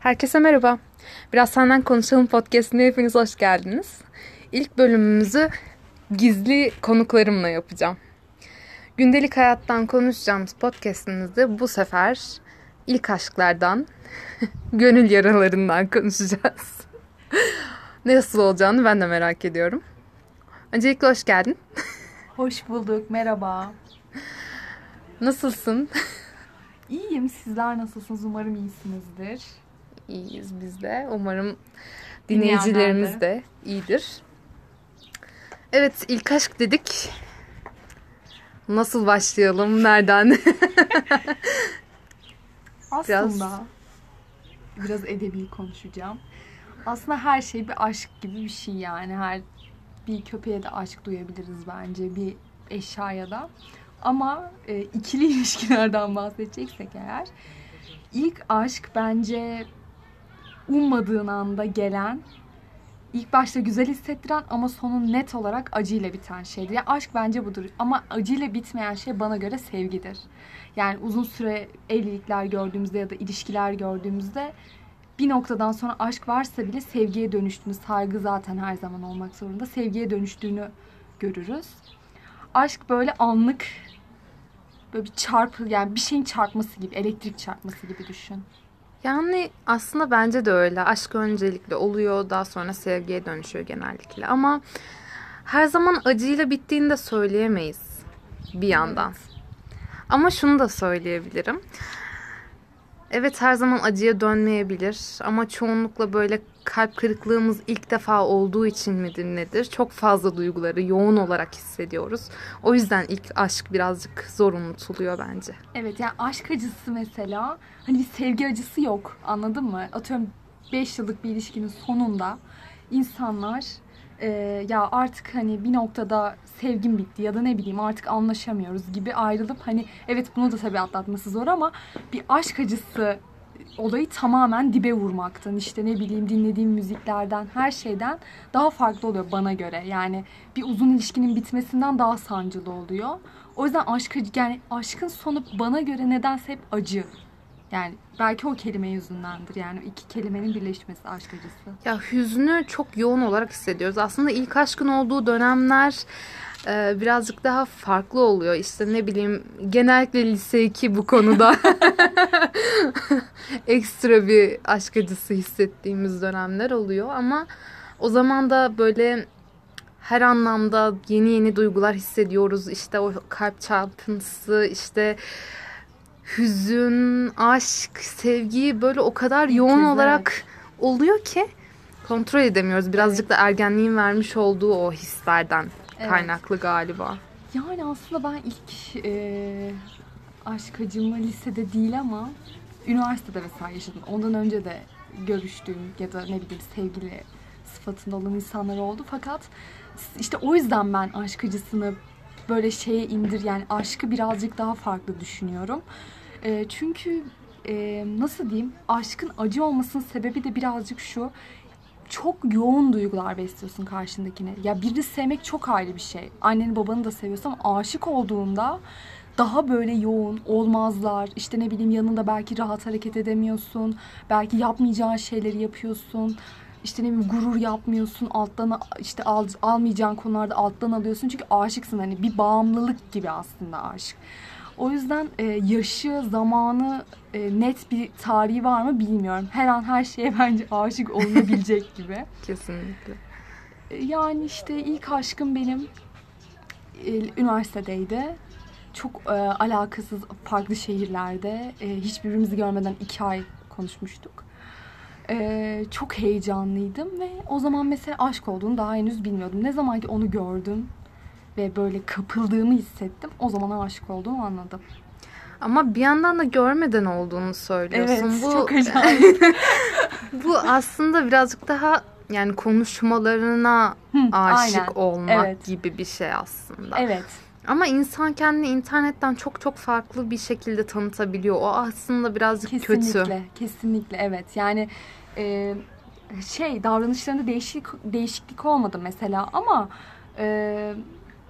Herkese merhaba. Biraz senden konuşalım podcastine hepiniz hoş geldiniz. İlk bölümümüzü gizli konuklarımla yapacağım. Gündelik hayattan konuşacağımız podcastimizde bu sefer ilk aşklardan, gönül yaralarından konuşacağız. Nasıl olacağını ben de merak ediyorum. Öncelikle hoş geldin. Hoş bulduk, merhaba. Nasılsın? İyiyim, sizler nasılsınız? Umarım iyisinizdir. İyiyiz biz de. Umarım dinleyicilerimiz de iyidir. Evet ilk aşk dedik. Nasıl başlayalım? Nereden? Aslında biraz... biraz edebi konuşacağım. Aslında her şey bir aşk gibi bir şey yani. Her bir köpeğe de aşk duyabiliriz bence. Bir eşyaya da. Ama e, ikili ilişkilerden bahsedeceksek eğer ilk aşk bence ummadığın anda gelen ilk başta güzel hissettiren ama sonu net olarak acıyla biten şeydir. Yani aşk bence budur. Ama acıyla bitmeyen şey bana göre sevgidir. Yani uzun süre evlilikler gördüğümüzde ya da ilişkiler gördüğümüzde bir noktadan sonra aşk varsa bile sevgiye dönüştüğünü, saygı zaten her zaman olmak zorunda. Sevgiye dönüştüğünü görürüz. Aşk böyle anlık böyle bir çarpı yani bir şeyin çarpması gibi, elektrik çarpması gibi düşün. Yani aslında bence de öyle. Aşk öncelikle oluyor, daha sonra sevgiye dönüşüyor genellikle. Ama her zaman acıyla bittiğini de söyleyemeyiz bir yandan. Ama şunu da söyleyebilirim. Evet her zaman acıya dönmeyebilir ama çoğunlukla böyle kalp kırıklığımız ilk defa olduğu için midir nedir? Çok fazla duyguları yoğun olarak hissediyoruz. O yüzden ilk aşk birazcık zor unutuluyor bence. Evet yani aşk acısı mesela hani bir sevgi acısı yok anladın mı? Atıyorum 5 yıllık bir ilişkinin sonunda insanlar e, ya artık hani bir noktada sevgim bitti ya da ne bileyim artık anlaşamıyoruz gibi ayrılıp hani evet bunu da tabii atlatması zor ama bir aşk acısı olayı tamamen dibe vurmaktan işte ne bileyim dinlediğim müziklerden her şeyden daha farklı oluyor bana göre. Yani bir uzun ilişkinin bitmesinden daha sancılı oluyor. O yüzden aşk yani aşkın sonu bana göre nedense hep acı. Yani belki o kelime yüzündendir. Yani iki kelimenin birleşmesi aşk acısı. Ya hüznü çok yoğun olarak hissediyoruz. Aslında ilk aşkın olduğu dönemler e, birazcık daha farklı oluyor. İşte ne bileyim genellikle lise 2 bu konuda ekstra bir aşk acısı hissettiğimiz dönemler oluyor. Ama o zaman da böyle her anlamda yeni yeni duygular hissediyoruz. İşte o kalp çarpıntısı, işte hüzün, aşk, sevgi böyle o kadar yoğun Güzel. olarak oluyor ki kontrol edemiyoruz. Birazcık evet. da ergenliğin vermiş olduğu o hislerden evet. kaynaklı galiba. Yani aslında ben ilk e, aşk acımı lisede değil ama üniversitede vesaire yaşadım. Ondan önce de görüştüğüm ya da ne bileyim sevgili sıfatında olan insanlar oldu. Fakat işte o yüzden ben aşk acısını böyle şeye indir yani aşkı birazcık daha farklı düşünüyorum. E, çünkü e, nasıl diyeyim aşkın acı olmasının sebebi de birazcık şu çok yoğun duygular besliyorsun karşındakine. Ya birini sevmek çok ayrı bir şey. Anneni babanı da seviyorsun ama aşık olduğunda daha böyle yoğun olmazlar. İşte ne bileyim yanında belki rahat hareket edemiyorsun. Belki yapmayacağın şeyleri yapıyorsun. İşte ne bileyim gurur yapmıyorsun. Alttan işte al, almayacağın konularda alttan alıyorsun. Çünkü aşıksın hani bir bağımlılık gibi aslında aşk. O yüzden e, yaşı, zamanı, e, net bir tarihi var mı bilmiyorum. Her an her şeye bence aşık olunabilecek gibi. Kesinlikle. E, yani işte ilk aşkım benim e, üniversitedeydi. Çok e, alakasız farklı şehirlerde. E, hiçbirimizi görmeden iki ay konuşmuştuk. E, çok heyecanlıydım ve o zaman mesela aşk olduğunu daha henüz bilmiyordum. Ne zaman ki onu gördüm, ve böyle kapıldığımı hissettim. O zaman aşık olduğumu anladım. Ama bir yandan da görmeden olduğunu söylüyorsun. Evet, bu, çok acayip. bu aslında birazcık daha yani konuşmalarına Hı, aşık aynen. olmak evet. gibi bir şey aslında. Evet. Ama insan kendini internetten çok çok farklı bir şekilde tanıtabiliyor. O aslında birazcık kesinlikle, kötü. Kesinlikle, kesinlikle evet. Yani e, şey davranışlarında değişik değişiklik olmadı mesela ama e,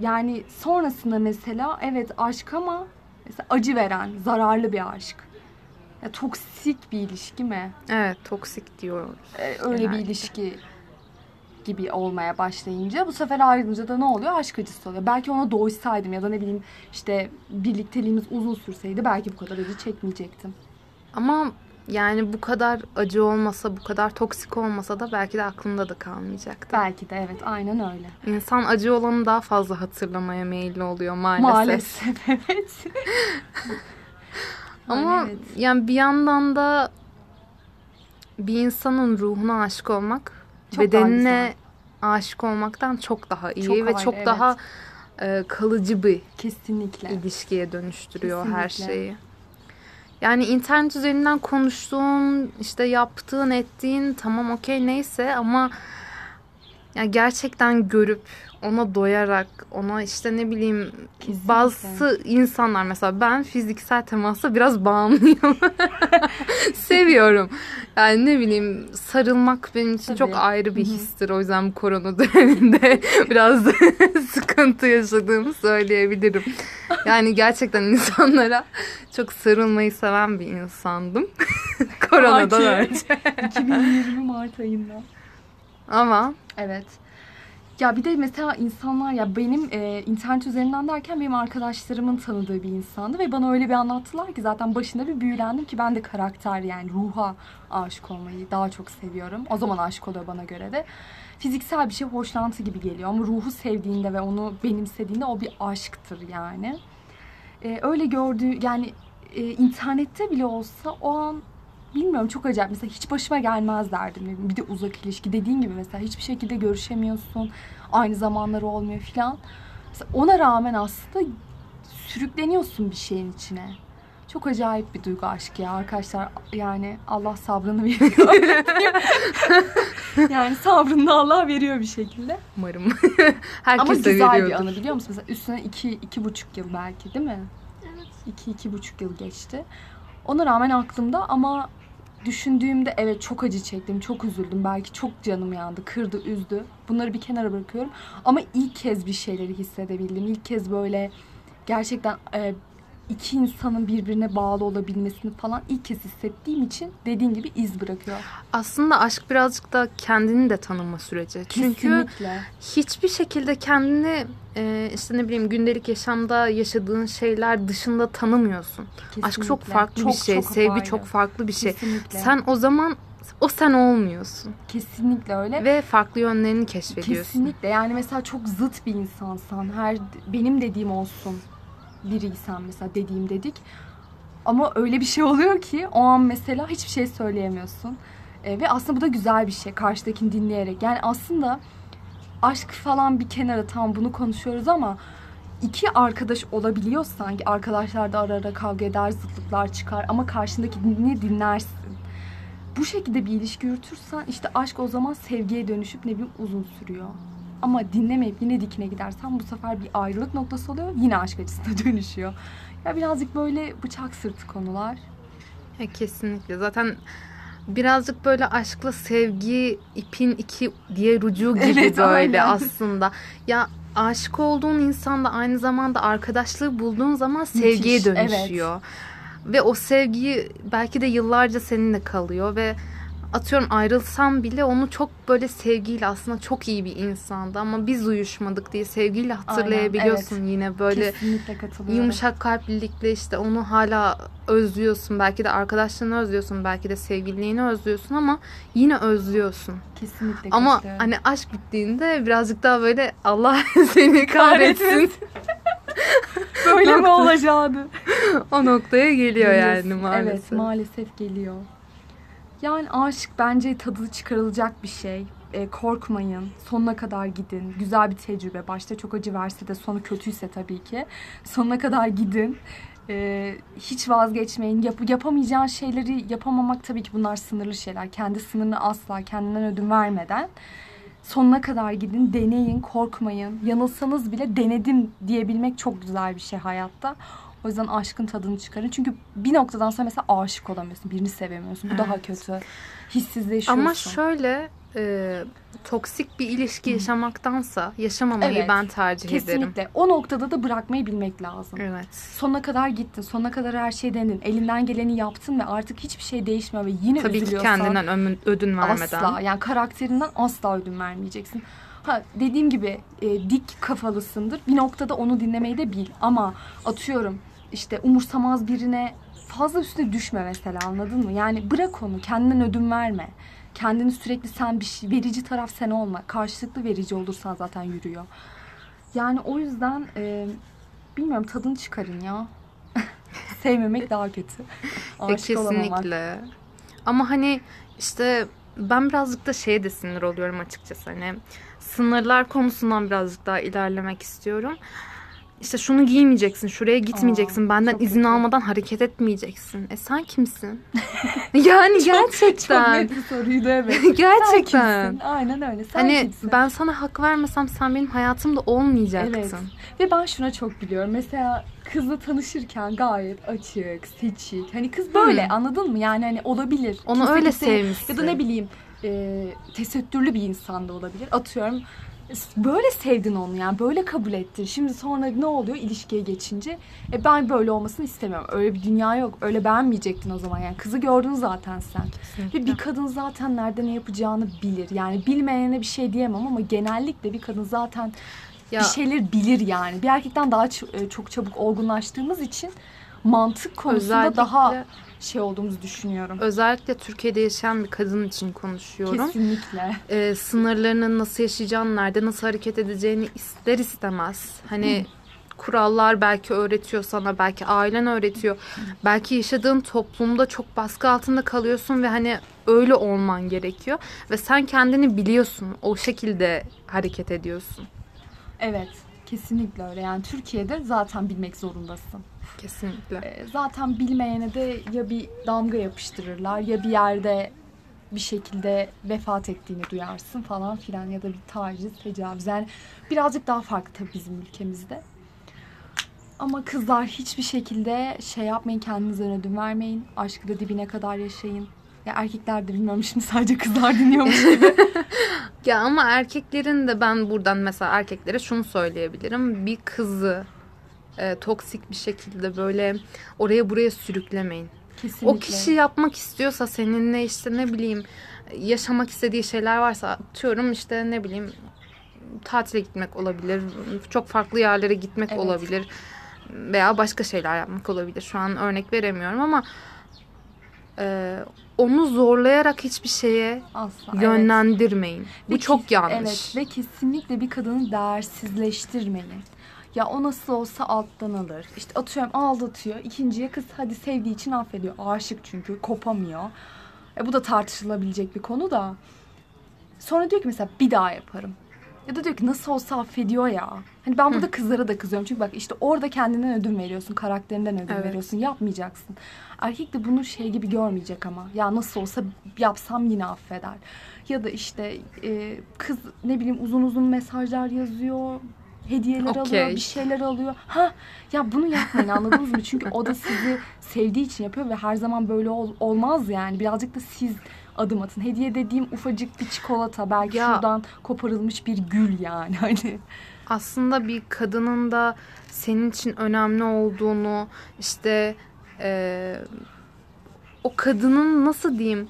yani sonrasında mesela evet aşk ama mesela acı veren, zararlı bir aşk. Ya, toksik bir ilişki mi? Evet toksik diyoruz. Ee, öyle bir Genellikle. ilişki gibi olmaya başlayınca bu sefer ayrılınca da ne oluyor? Aşk acısı oluyor. Belki ona doysaydım ya da ne bileyim işte birlikteliğimiz uzun sürseydi belki bu kadar acı çekmeyecektim. Ama yani bu kadar acı olmasa, bu kadar toksik olmasa da belki de aklında da kalmayacaktı. Belki de evet aynen öyle. İnsan acı olanı daha fazla hatırlamaya meyilli oluyor maalesef. Maalesef evet. Ama Yani evet. yani bir yandan da bir insanın ruhuna aşık olmak Çok bedenine aşık olmaktan çok daha iyi Çok ve ayrı, çok evet. daha e, kalıcı bir Kesinlikle. ilişkiye dönüştürüyor her Kesinlikle. şeyi. Yani internet üzerinden konuştuğun, işte yaptığın, ettiğin tamam okey neyse ama ya gerçekten görüp ona doyarak, ona işte ne bileyim Kesinlikle. bazı insanlar mesela ben fiziksel temasa biraz bağımlıyım. Seviyorum. Yani ne bileyim sarılmak benim için Tabii. çok ayrı bir histir. O yüzden bu korona döneminde biraz sıkıntı yaşadığımı söyleyebilirim. Yani gerçekten insanlara çok sarılmayı seven bir insandım. Koronadan önce. 2020 Mart ayında. Ama Evet. Ya bir de mesela insanlar ya benim e, internet üzerinden derken benim arkadaşlarımın tanıdığı bir insandı ve bana öyle bir anlattılar ki zaten başında bir büyülendim ki ben de karakter yani ruha aşık olmayı daha çok seviyorum. O zaman aşık oluyor bana göre de. Fiziksel bir şey hoşlantı gibi geliyor ama ruhu sevdiğinde ve onu benimsediğinde o bir aşktır yani. E, öyle gördüğü yani e, internette bile olsa o an bilmiyorum çok acayip. Mesela hiç başıma gelmez derdim. Bir de uzak ilişki dediğin gibi mesela hiçbir şekilde görüşemiyorsun. Aynı zamanları olmuyor filan. Mesela ona rağmen aslında sürükleniyorsun bir şeyin içine. Çok acayip bir duygu aşk ya arkadaşlar. Yani Allah sabrını veriyor. yani sabrını da Allah veriyor bir şekilde. umarım Ama herkese güzel bir veriyordur. anı biliyor musun? Mesela üstüne iki, iki buçuk yıl belki değil mi? Evet. İki, iki buçuk yıl geçti. Ona rağmen aklımda ama düşündüğümde evet çok acı çektim, çok üzüldüm. Belki çok canım yandı, kırdı, üzdü. Bunları bir kenara bırakıyorum. Ama ilk kez bir şeyleri hissedebildim. İlk kez böyle gerçekten e, iki insanın birbirine bağlı olabilmesini falan ilk kez hissettiğim için dediğin gibi iz bırakıyor. Aslında aşk birazcık da kendini de tanıma süreci. Çünkü Kesinlikle. hiçbir şekilde kendini e, işte ne bileyim gündelik yaşamda yaşadığın şeyler dışında tanımıyorsun. Aşk çok Kesinlikle. farklı bir Çok, şey, çok sevgi apayrı. çok farklı bir şey. Kesinlikle. Sen o zaman o sen olmuyorsun Kesinlikle öyle. ve farklı yönlerini keşfediyorsun. Kesinlikle yani mesela çok zıt bir insansan her benim dediğim olsun biriysen mesela dediğim dedik. Ama öyle bir şey oluyor ki o an mesela hiçbir şey söyleyemiyorsun. E, ve aslında bu da güzel bir şey karşıdakini dinleyerek. Yani aslında aşk falan bir kenara tam bunu konuşuyoruz ama iki arkadaş olabiliyorsan ki arkadaşlar da ara ara kavga eder zıtlıklar çıkar ama karşındakini dinlersin. Bu şekilde bir ilişki yürütürsen işte aşk o zaman sevgiye dönüşüp ne bileyim uzun sürüyor. Ama dinlemeyip yine dikine gidersen bu sefer bir ayrılık noktası oluyor. Yine aşk acısına dönüşüyor. Ya birazcık böyle bıçak sırtı konular. Ya kesinlikle. Zaten birazcık böyle aşkla sevgi ipin iki diğer ucu gibi Evet, böyle aynen. aslında. Ya aşık olduğun insan da aynı zamanda arkadaşlığı bulduğun zaman sevgiye Müthiş, dönüşüyor. Ve o sevgi belki de yıllarca seninle kalıyor ve atıyorum ayrılsam bile onu çok böyle sevgiyle aslında çok iyi bir insandı ama biz uyuşmadık diye sevgiyle hatırlayabiliyorsun yine böyle Kesinlikle katılıyorum. Yumuşak kalplilikle işte onu hala özlüyorsun. Belki de arkadaşlarını özlüyorsun. Belki de sevgililiğini özlüyorsun ama yine özlüyorsun. Kesinlikle Ama katılıyorum. hani aşk bittiğinde birazcık daha böyle Allah seni kahretsin böyle mi olacaktı? o noktaya geliyor yani maalesef. Evet maalesef geliyor. Yani aşk bence tadı çıkarılacak bir şey. E, korkmayın. Sonuna kadar gidin. Güzel bir tecrübe. Başta çok acı verse de sonu kötüyse tabii ki. Sonuna kadar gidin. E, hiç vazgeçmeyin. Yap, yapamayacağın şeyleri yapamamak tabii ki bunlar sınırlı şeyler. Kendi sınırını asla kendinden ödün vermeden sonuna kadar gidin, deneyin, korkmayın. Yanılsanız bile denedim diyebilmek çok güzel bir şey hayatta. O yüzden aşkın tadını çıkarın. Çünkü bir noktadan sonra mesela aşık olamıyorsun. Birini sevemiyorsun. Bu daha Evet. kötü. Hissizleşiyorsun. Ama şöyle e, toksik bir ilişki yaşamaktansa yaşamamayı Evet, ben tercih ederim. Kesinlikle. O noktada da bırakmayı bilmek lazım. Evet. Sonuna kadar gittin. Sonuna kadar her şeyi denedin. Elinden geleni yaptın ve artık hiçbir şey değişmiyor ve yine Tabii ki üzülüyorsan kendinden ömün- ödün vermeden. asla yani karakterinden asla ödün vermeyeceksin. Ha dediğim gibi e, dik kafalısındır. Bir noktada onu dinlemeyi de bil ama atıyorum işte umursamaz birine fazla üstüne düşme mesela anladın mı? Yani bırak onu kendinden ödün verme. Kendini sürekli sen bir şey, verici taraf sen olma. Karşılıklı verici olursan zaten yürüyor. Yani o yüzden e, bilmiyorum tadını çıkarın ya. Sevmemek daha kötü. Ya Aşık olamamak. kesinlikle. Ama hani işte ben birazcık da şeye de sinir oluyorum açıkçası. Hani sınırlar konusundan birazcık daha ilerlemek istiyorum. İşte şunu giymeyeceksin, şuraya gitmeyeceksin, Aa, benden çok izin kötü. almadan hareket etmeyeceksin. E sen kimsin? yani Çok gerçekten. net bir soruydu evet. gerçekten. Sen kimsin? Aynen öyle. Sen Hani kimsin? ben sana hak vermesem sen benim hayatımda olmayacaktın. Evet. Ve ben şuna çok biliyorum. Mesela kızla tanışırken gayet açık, seçik. Hani kız böyle Hı. anladın mı? Yani hani olabilir. Onu Kimse öyle sevmişsin. Ya da ne bileyim e, tesettürlü bir insan da olabilir. Atıyorum böyle sevdin onu yani böyle kabul ettin. Şimdi sonra ne oluyor ilişkiye geçince? E ben böyle olmasını istemiyorum. Öyle bir dünya yok. Öyle beğenmeyecektin o zaman yani. Kızı gördün zaten sen. Ve bir kadın zaten nerede ne yapacağını bilir. Yani bilmeyene bir şey diyemem ama genellikle bir kadın zaten Ya, bir şeyler bilir yani. Bir erkekten daha e, çok çabuk olgunlaştığımız için mantık konusunda özellikle, daha şey olduğumuzu düşünüyorum. özellikle Türkiye'de yaşayan bir kadın için konuşuyorum. Kesinlikle. Ee, sınırlarının nasıl yaşayacağını, nerede nasıl hareket edeceğini ister istemez. Hani kurallar belki öğretiyor sana, belki ailen öğretiyor. Belki yaşadığın toplumda çok baskı altında kalıyorsun ve hani öyle olman gerekiyor. Ve sen kendini biliyorsun, o şekilde hareket ediyorsun. Evet. Kesinlikle öyle. Yani Türkiye'de zaten bilmek zorundasın. Kesinlikle. E, Zaten bilmeyene de ya bir damga yapıştırırlar ya bir yerde bir şekilde vefat ettiğini duyarsın falan filan ya da bir taciz, tecavüz. Yani birazcık daha farklı tabii bizim ülkemizde. Ama kızlar hiçbir şekilde şey yapmayın, kendinizden ödün vermeyin. Aşkı da dibine kadar yaşayın. Ya erkekler de bilmiyorum şimdi sadece kızlar dinliyormuş gibi. Ya ama erkeklerin de ben buradan mesela erkeklere şunu söyleyebilirim. Bir kızı e, toksik bir şekilde böyle oraya buraya sürüklemeyin. Kesinlikle. O kişi yapmak istiyorsa seninle işte ne bileyim yaşamak istediği şeyler varsa atıyorum işte ne bileyim tatile gitmek olabilir. Çok farklı yerlere gitmek Evet. olabilir. Veya başka şeyler yapmak olabilir. Şu an örnek veremiyorum ama e, onu zorlayarak hiçbir şeye Asla. evet. yönlendirmeyin. Ve Bu çok kes- yanlış. Evet ve kesinlikle bir kadını değersizleştirmeyin. Ya o nasıl olsa alttan alır. İşte atıyorum aldatıyor. İkinciye kız hadi sevdiği için affediyor. Aşık çünkü kopamıyor. E bu da tartışılabilecek bir konu da. Sonra diyor ki mesela bir daha yaparım. Ya da diyor ki nasıl olsa affediyor ya. Hani ben burada kızlara da kızıyorum. Çünkü bak işte orada kendinden ödün veriyorsun. Karakterinden ödün Evet. veriyorsun. Yapmayacaksın. Erkek de bunu şey gibi görmeyecek ama. Ya nasıl olsa yapsam yine affeder. Ya da işte e, kız ne bileyim uzun uzun mesajlar yazıyor. Hediyeler Okey. alıyor, bir şeyler alıyor. Ha ya bunu yapmayın anladınız mı? Çünkü o da sizi sevdiği için yapıyor ve her zaman böyle ol- olmaz yani. Birazcık da siz adım atın. Hediye dediğim ufacık bir çikolata, belki Ya. şuradan koparılmış bir gül yani hani. aslında bir kadının da senin için önemli olduğunu işte eee, o kadının nasıl diyeyim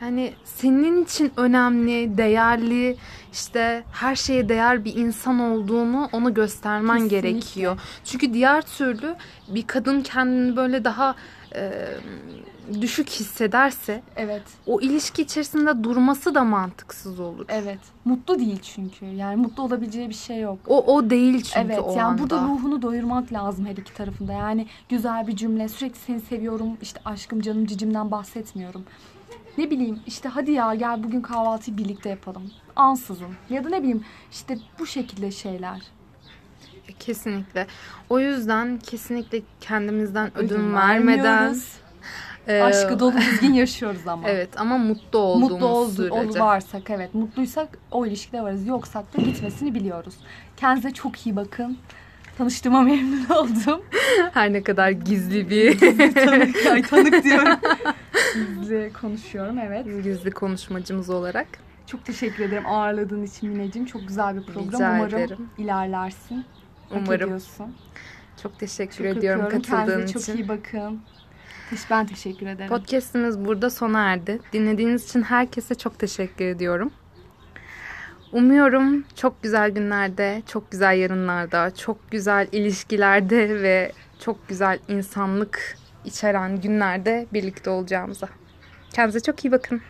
yani senin için önemli, değerli, işte her şeye değer bir insan olduğunu ona göstermen Kesinlikle. gerekiyor. Çünkü diğer türlü bir kadın kendini böyle daha eee, düşük hissederse Evet, o ilişki içerisinde durması da mantıksız olur. evet. Mutlu değil çünkü. Yani mutlu olabileceği bir şey yok. O o değil çünkü evet o yani anda. burada ruhunu doyurmak lazım her iki tarafında. Yani güzel bir cümle sürekli seni seviyorum işte aşkım canım cicimden bahsetmiyorum. Ne bileyim işte hadi ya gel bugün kahvaltıyı birlikte yapalım. Ansızın. Ya da ne bileyim işte bu şekilde şeyler. Kesinlikle. O yüzden kesinlikle kendimizden ödün, Ödün vermeden e, Aşkı dolu düzgün yaşıyoruz ama. Evet ama mutlu olduğumuz Mutlu ol, sürece. ol varsak evet mutluysak o ilişkide varız. Yoksak da gitmesini biliyoruz. Kendinize çok iyi bakın. Tanıştığıma memnun oldum. Her ne kadar gizli bir tanık, ay tanık diyorum. Gizli konuşuyorum evet. gizli konuşmacımız olarak. Çok teşekkür ederim ağırladığın için Mineciğim. Çok güzel bir program. Rica Umarım ederim. ilerlersin. Hak Umarım. ediyorsun. Çok teşekkür Çok ediyorum öpüyorum. katıldığın Kendinize için. çok iyi bakın. Ben teşekkür ederim. Podcast'imiz burada sona erdi. Dinlediğiniz için herkese çok teşekkür ediyorum. Umuyorum çok güzel günlerde, çok güzel yarınlarda, çok güzel ilişkilerde ve çok güzel insanlık içeren günlerde birlikte olacağımıza. Kendinize çok iyi bakın.